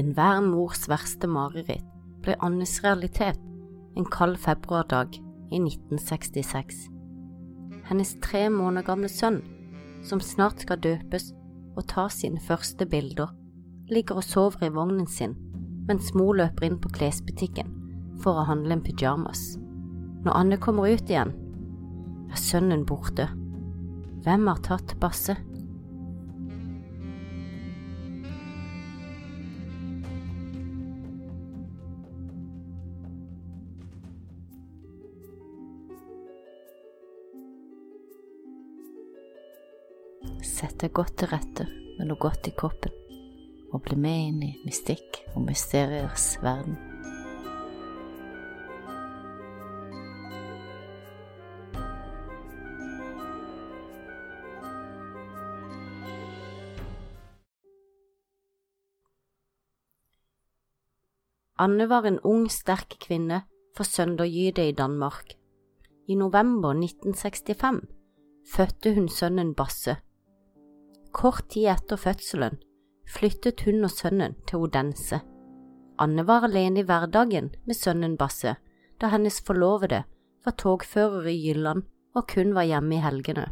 Enhver mors verste mareritt ble Annes realitet en kald februardag i 1966. Hennes tre måneder gamle sønn, som snart skal døpes og ta sine første bilder, ligger og sover i vognen sin mens mor løper inn på klesbutikken for å handle en pyjamas. Når Anne kommer ut igjen, er sønnen borte. Hvem har tatt Basse? Deg godt til rette med noe godt i koppen, og bli med inn i mystikk og mysteriers verden. Anne var en ung, sterk kvinne fra Søndergyde i Danmark. I november 1965 fødte hun sønnen Basse. Kort tid etter fødselen flyttet hun og sønnen til Odense. Anne var alene i hverdagen med sønnen Basse, da hennes forlovede var togfører i Jylland og kun var hjemme i helgene.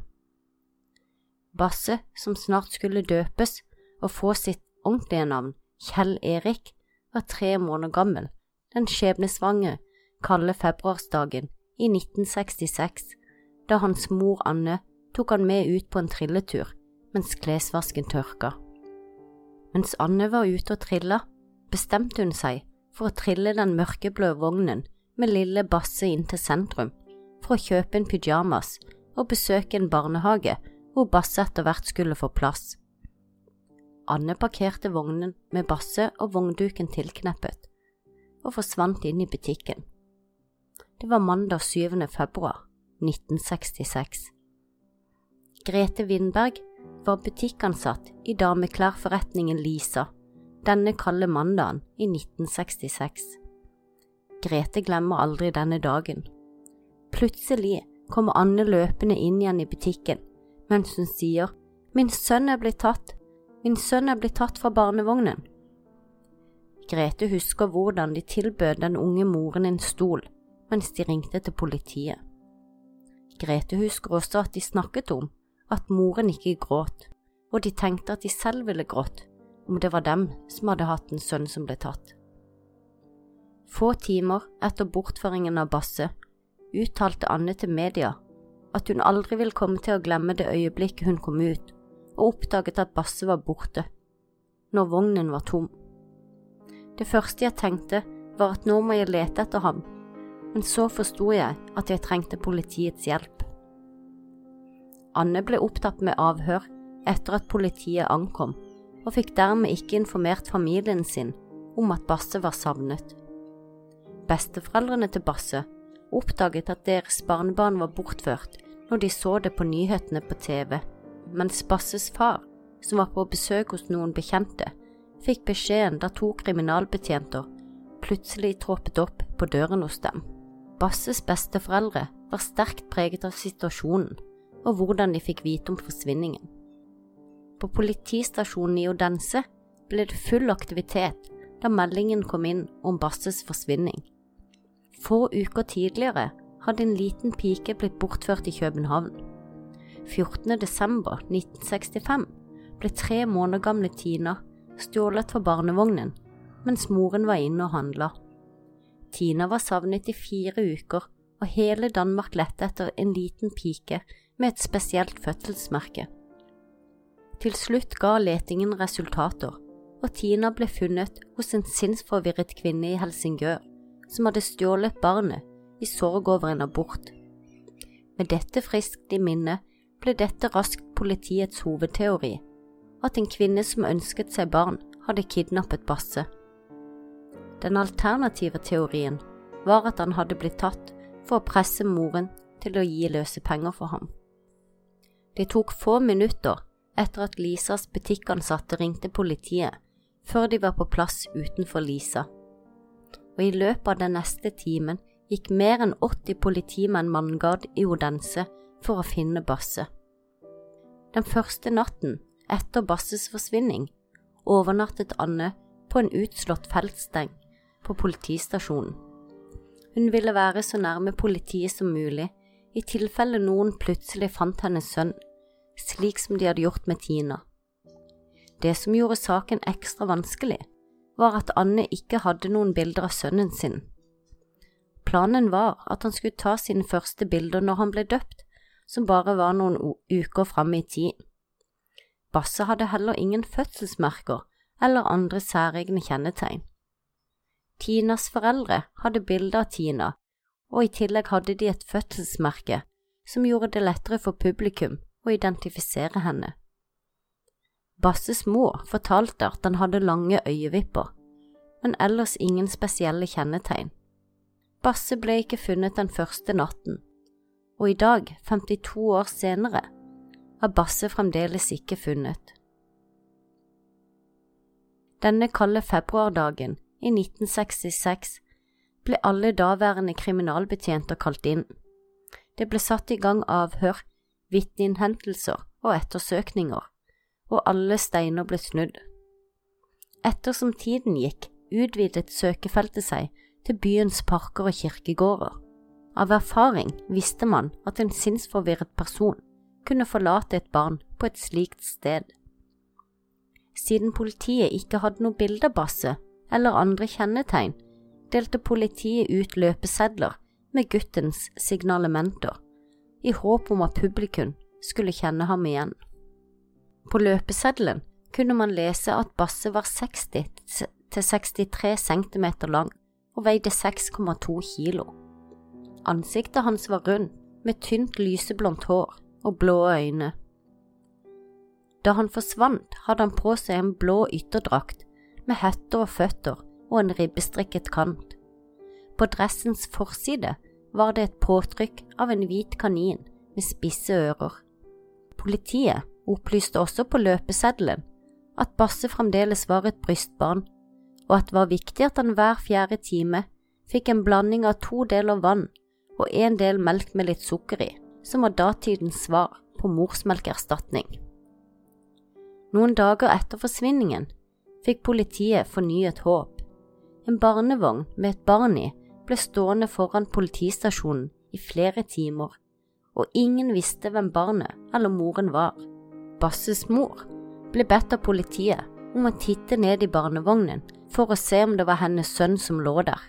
Basse, som snart skulle døpes og få sitt ordentlige navn, Kjell Erik, var tre måneder gammel den skjebnesvange, kalde februarsdagen i 1966, da hans mor Anne tok han med ut på en trilletur mens klesvasken tørka. Mens Anne var ute og trilla, bestemte hun seg for å trille den mørkeblå vognen med lille Basse inn til sentrum for å kjøpe en pyjamas og besøke en barnehage hvor Basse etter hvert skulle få plass. Anne parkerte vognen med Basse og vognduken tilkneppet, og forsvant inn i butikken. Det var mandag 7. februar 1966. Grete Windberg var butikkansatt i dameklærforretningen Lisa denne kalde mandagen i 1966. Grete glemmer aldri denne dagen. Plutselig kommer Anne løpende inn igjen i butikken mens hun sier Min sønn er blitt tatt, Min sønn er blitt tatt fra barnevognen. Grete husker hvordan de tilbød den unge moren en stol mens de ringte til politiet. Grete husker også at de snakket om at moren ikke gråt, og de tenkte at de selv ville grått om det var dem som hadde hatt en sønn som ble tatt. Få timer etter bortføringen av Basse uttalte Anne til media at hun aldri vil komme til å glemme det øyeblikket hun kom ut og oppdaget at Basse var borte, når vognen var tom. Det første jeg tenkte var at nå må jeg lete etter ham, men så forsto jeg at jeg trengte politiets hjelp. Anne ble opptatt med avhør etter at politiet ankom, og fikk dermed ikke informert familien sin om at Basse var savnet. Besteforeldrene til Basse oppdaget at deres barnebarn var bortført når de så det på nyhetene på TV mens Basses far, som var på besøk hos noen bekjente, fikk beskjeden da to kriminalbetjenter plutselig troppet opp på døren hos dem. Basses besteforeldre var sterkt preget av situasjonen og hvordan de fikk vite om forsvinningen. På politistasjonen i Odense ble det full aktivitet da meldingen kom inn om Basses forsvinning. Få uker tidligere hadde en liten pike blitt bortført i København. 14. desember 1965 ble tre måneder gamle Tina stjålet fra barnevognen mens moren var inne og handla. Tina var savnet i fire uker, og hele Danmark lette etter en liten pike med et spesielt fødselsmerke. Til slutt ga letingen resultater, og Tina ble funnet hos en sinnsforvirret kvinne i Helsingør som hadde stjålet barnet i sorg over en abort. Med dette friskt i minne ble dette raskt politiets hovedteori, at en kvinne som ønsket seg barn, hadde kidnappet Basse. Den alternative teorien var at han hadde blitt tatt for å presse moren til å gi løse penger for ham. Det tok få minutter etter at Lisas butikkansatte ringte politiet, før de var på plass utenfor Lisa, og i løpet av den neste timen gikk mer enn 80 politimenn manngard i Odense for å finne Basse. Den første natten etter Basses forsvinning overnattet Anne på en utslått feltsteng på politistasjonen. Hun ville være så nærme politiet som mulig, i tilfelle noen plutselig fant hennes sønn, slik som de hadde gjort med Tina. Det som gjorde saken ekstra vanskelig, var at Anne ikke hadde noen bilder av sønnen sin. Planen var at han skulle ta sine første bilder når han ble døpt, som bare var noen uker fram i tid. Basse hadde heller ingen fødselsmerker eller andre særegne kjennetegn. Tinas foreldre hadde bilde av Tina, og i tillegg hadde de et fødselsmerke som gjorde det lettere for publikum å identifisere henne. Basses mor fortalte at han hadde lange øyevipper, men ellers ingen spesielle kjennetegn. Basse ble ikke funnet den første natten, og i dag, 52 år senere, er Basse fremdeles ikke funnet. Denne kalde februardagen i 1966 ble alle daværende kriminalbetjenter kalt inn. Det ble satt i gang avhør, vitneinnhentelser og ettersøkninger og alle steiner ble snudd. Ettersom tiden gikk, utvidet søkefeltet seg til byens parker og kirkegårder. Av erfaring visste man at en sinnsforvirret person kunne forlate et barn på et slikt sted. Siden politiet ikke hadde noe bilde av Basse eller andre kjennetegn, delte politiet ut løpesedler med guttens signalementer, i håp om at publikum skulle kjenne ham igjen. På løpeseddelen kunne man lese at Basse var 60 til 63 cm lang og veide 6,2 kilo. Ansiktet hans var rundt, med tynt lyseblondt hår og blå øyne. Da han forsvant, hadde han på seg en blå ytterdrakt med høtter og føtter og en ribbestrikket kant. På dressens forside var det et påtrykk av en hvit kanin med spisse ører. Politiet opplyste også på løpeseddelen at Basse fremdeles var et brystbarn, og at det var viktig at han hver fjerde time fikk en blanding av to deler vann og en del melk med litt sukker i, som var datidens svar på morsmelkerstatning. Noen dager etter forsvinningen fikk politiet fornyet håp. En barnevogn med et barn i ble stående foran politistasjonen i flere timer, og ingen visste hvem barnet eller moren var. Basses mor ble bedt av politiet om å titte ned i barnevognen for å se om det var hennes sønn som lå der.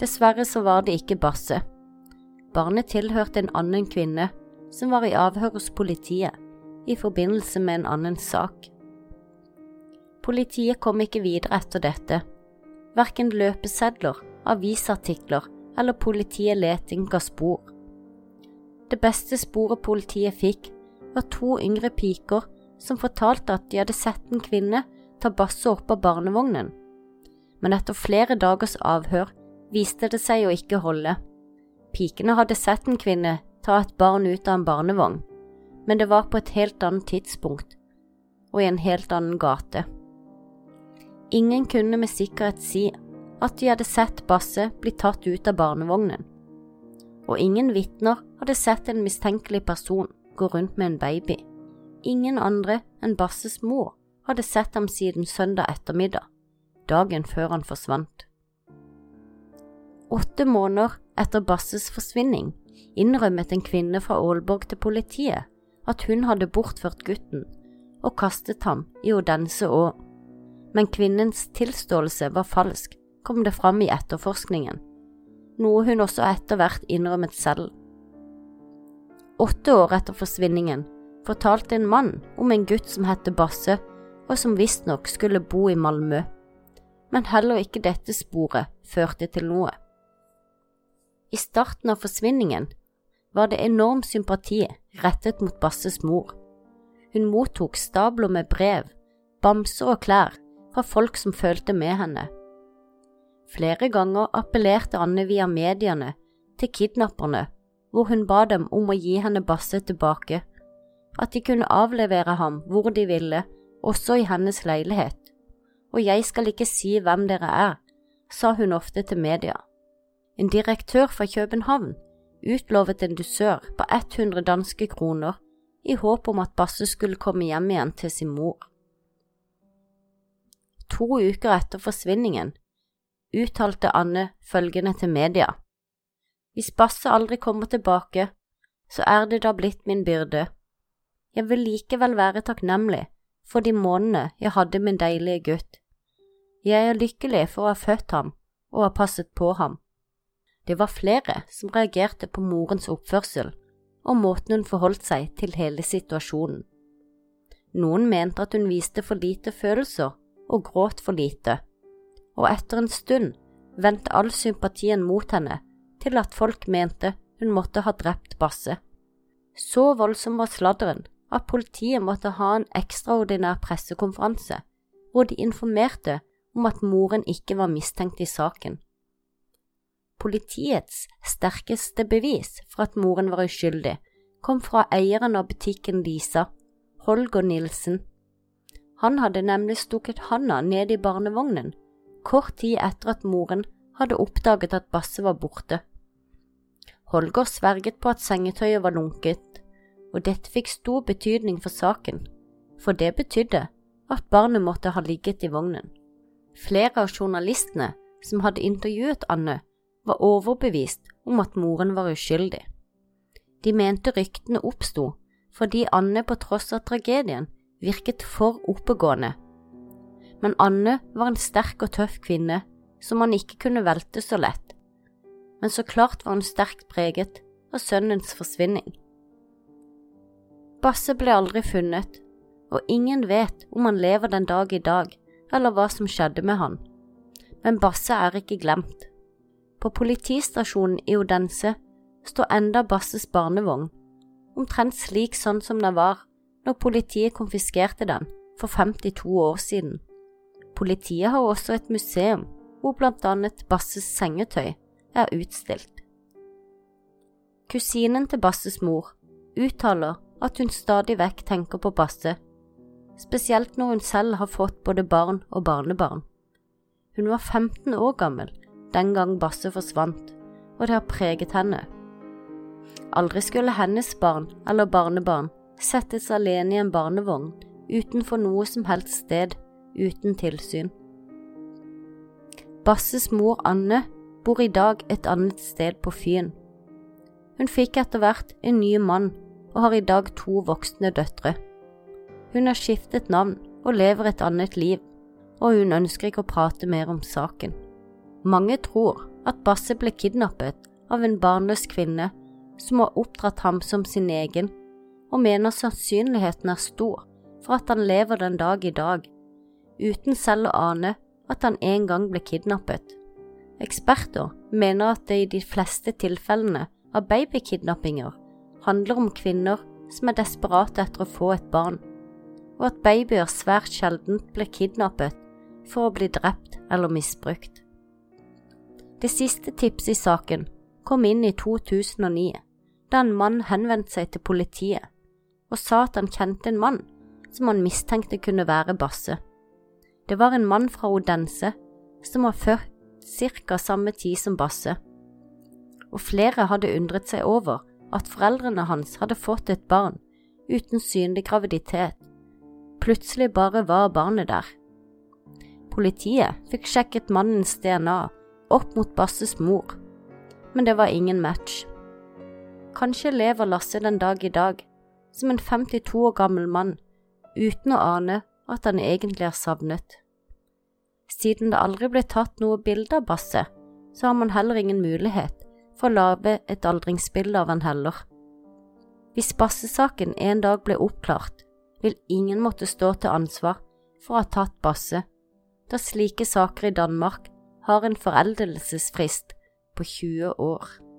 Dessverre så var det ikke Basse. Barnet tilhørte en annen kvinne som var i avhør hos politiet i forbindelse med en annen sak. Politiet kom ikke videre etter dette. Verken løpesedler, avisartikler eller politiet leting ga spor. Det beste sporet politiet fikk, var to yngre piker som fortalte at de hadde sett en kvinne ta Basse opp av barnevognen, men etter flere dagers avhør viste det seg å ikke holde. Pikene hadde sett en kvinne ta et barn ut av en barnevogn, men det var på et helt annet tidspunkt og i en helt annen gate. Ingen kunne med sikkerhet si at de hadde sett Basse bli tatt ut av barnevognen, og ingen vitner hadde sett en mistenkelig person gå rundt med en baby. Ingen andre enn Basses mor hadde sett ham siden søndag ettermiddag, dagen før han forsvant. Åtte måneder etter Basses forsvinning innrømmet en kvinne fra Aalborg til politiet at hun hadde bortført gutten og kastet ham i Odense å. Men kvinnens tilståelse var falsk, kom det fram i etterforskningen, noe hun også etter hvert innrømmet selv. Åtte år etter forsvinningen fortalte en mann om en gutt som het Basse, og som visstnok skulle bo i Malmö, men heller ikke dette sporet førte til noe. I starten av forsvinningen var det enorm sympati rettet mot Basses mor. Hun mottok stabler med brev, bamser og klær fra folk som følte med henne. Flere ganger appellerte Anne via mediene til kidnapperne hvor hun ba dem om å gi henne Basse tilbake, at de kunne avlevere ham hvor de ville, også i hennes leilighet. Og jeg skal ikke si hvem dere er, sa hun ofte til media. En direktør fra København utlovet en dusør på 100 danske kroner i håp om at Basse skulle komme hjem igjen til sin mor. To uker etter forsvinningen, uttalte Anne følgende til media. Hvis Basse aldri kommer tilbake, så er det da blitt min byrde. Jeg vil likevel være takknemlig for de månedene jeg hadde min deilige gutt. Jeg er lykkelig for å ha født ham og ha passet på ham. Det var flere som reagerte på morens oppførsel og måten hun forholdt seg til hele situasjonen. Noen mente at hun viste for lite følelser og gråt for lite, og etter en stund vendte all sympatien mot henne til at folk mente hun måtte ha drept Basse. Så voldsom var sladderen at politiet måtte ha en ekstraordinær pressekonferanse hvor de informerte om at moren ikke var mistenkt i saken. Politiets sterkeste bevis for at moren var uskyldig, kom fra eieren av butikken Lisa, Holger Nilsen. Han hadde nemlig stukket handa ned i barnevognen kort tid etter at moren hadde oppdaget at Basse var borte. Holger sverget på at sengetøyet var lunket, og dette fikk stor betydning for saken, for det betydde at barnet måtte ha ligget i vognen. Flere av journalistene som hadde intervjuet Anne, var overbevist om at moren var uskyldig. De mente ryktene oppsto fordi Anne på tross av tragedien virket for oppegående. Men Anne var en sterk og tøff kvinne som han ikke kunne velte så lett. Men så klart var hun sterkt preget av sønnens forsvinning. Basse ble aldri funnet, og ingen vet om han lever den dag i dag eller hva som skjedde med han. Men Basse er ikke glemt. På politistasjonen i Odense står enda Basses barnevogn, omtrent slik sånn som den var når politiet konfiskerte den for 52 år siden. Politiet har også et museum hvor blant annet Basses sengetøy er utstilt. Kusinen til Basses mor uttaler at hun stadig vekk tenker på Basse, spesielt når hun selv har fått både barn og barnebarn. Hun var 15 år gammel den gang Basse forsvant, og det har preget henne. Aldri skulle hennes barn eller barnebarn settes alene i en barnevogn utenfor noe som helst sted uten tilsyn. Basses mor Anne bor i dag et annet sted på Fyn. Hun fikk etter hvert en ny mann og har i dag to voksne døtre. Hun har skiftet navn og lever et annet liv, og hun ønsker ikke å prate mer om saken. Mange tror at Basse ble kidnappet av en barnløs kvinne som har oppdratt ham som sin egen, og mener sannsynligheten er stor for at han lever den dag i dag, uten selv å ane at han en gang ble kidnappet. Eksperter mener at det i de fleste tilfellene av babykidnappinger handler om kvinner som er desperate etter å få et barn, og at babyer svært sjelden blir kidnappet for å bli drept eller misbrukt. Det siste tipset i saken kom inn i 2009, da en mann henvendte seg til politiet og sa at han kjente en mann som han mistenkte kunne være Basse. Det var en mann fra Odense som var født ca. samme tid som Basse, og flere hadde undret seg over at foreldrene hans hadde fått et barn uten synlig graviditet. Plutselig bare var barnet der. Politiet fikk sjekket mannens DNA opp mot Basses mor, men det var ingen match. Kanskje lever Lasse den dag i dag som en 52 år gammel mann uten å ane at han egentlig er savnet. Siden det aldri ble tatt noe bilde av Basse, så har man heller ingen mulighet for å lage et aldringsbilde av han heller. Hvis Basse-saken en dag ble oppklart, vil ingen måtte stå til ansvar for å ha tatt Basse, da slike saker i Danmark har en foreldelsesfrist på 20 år.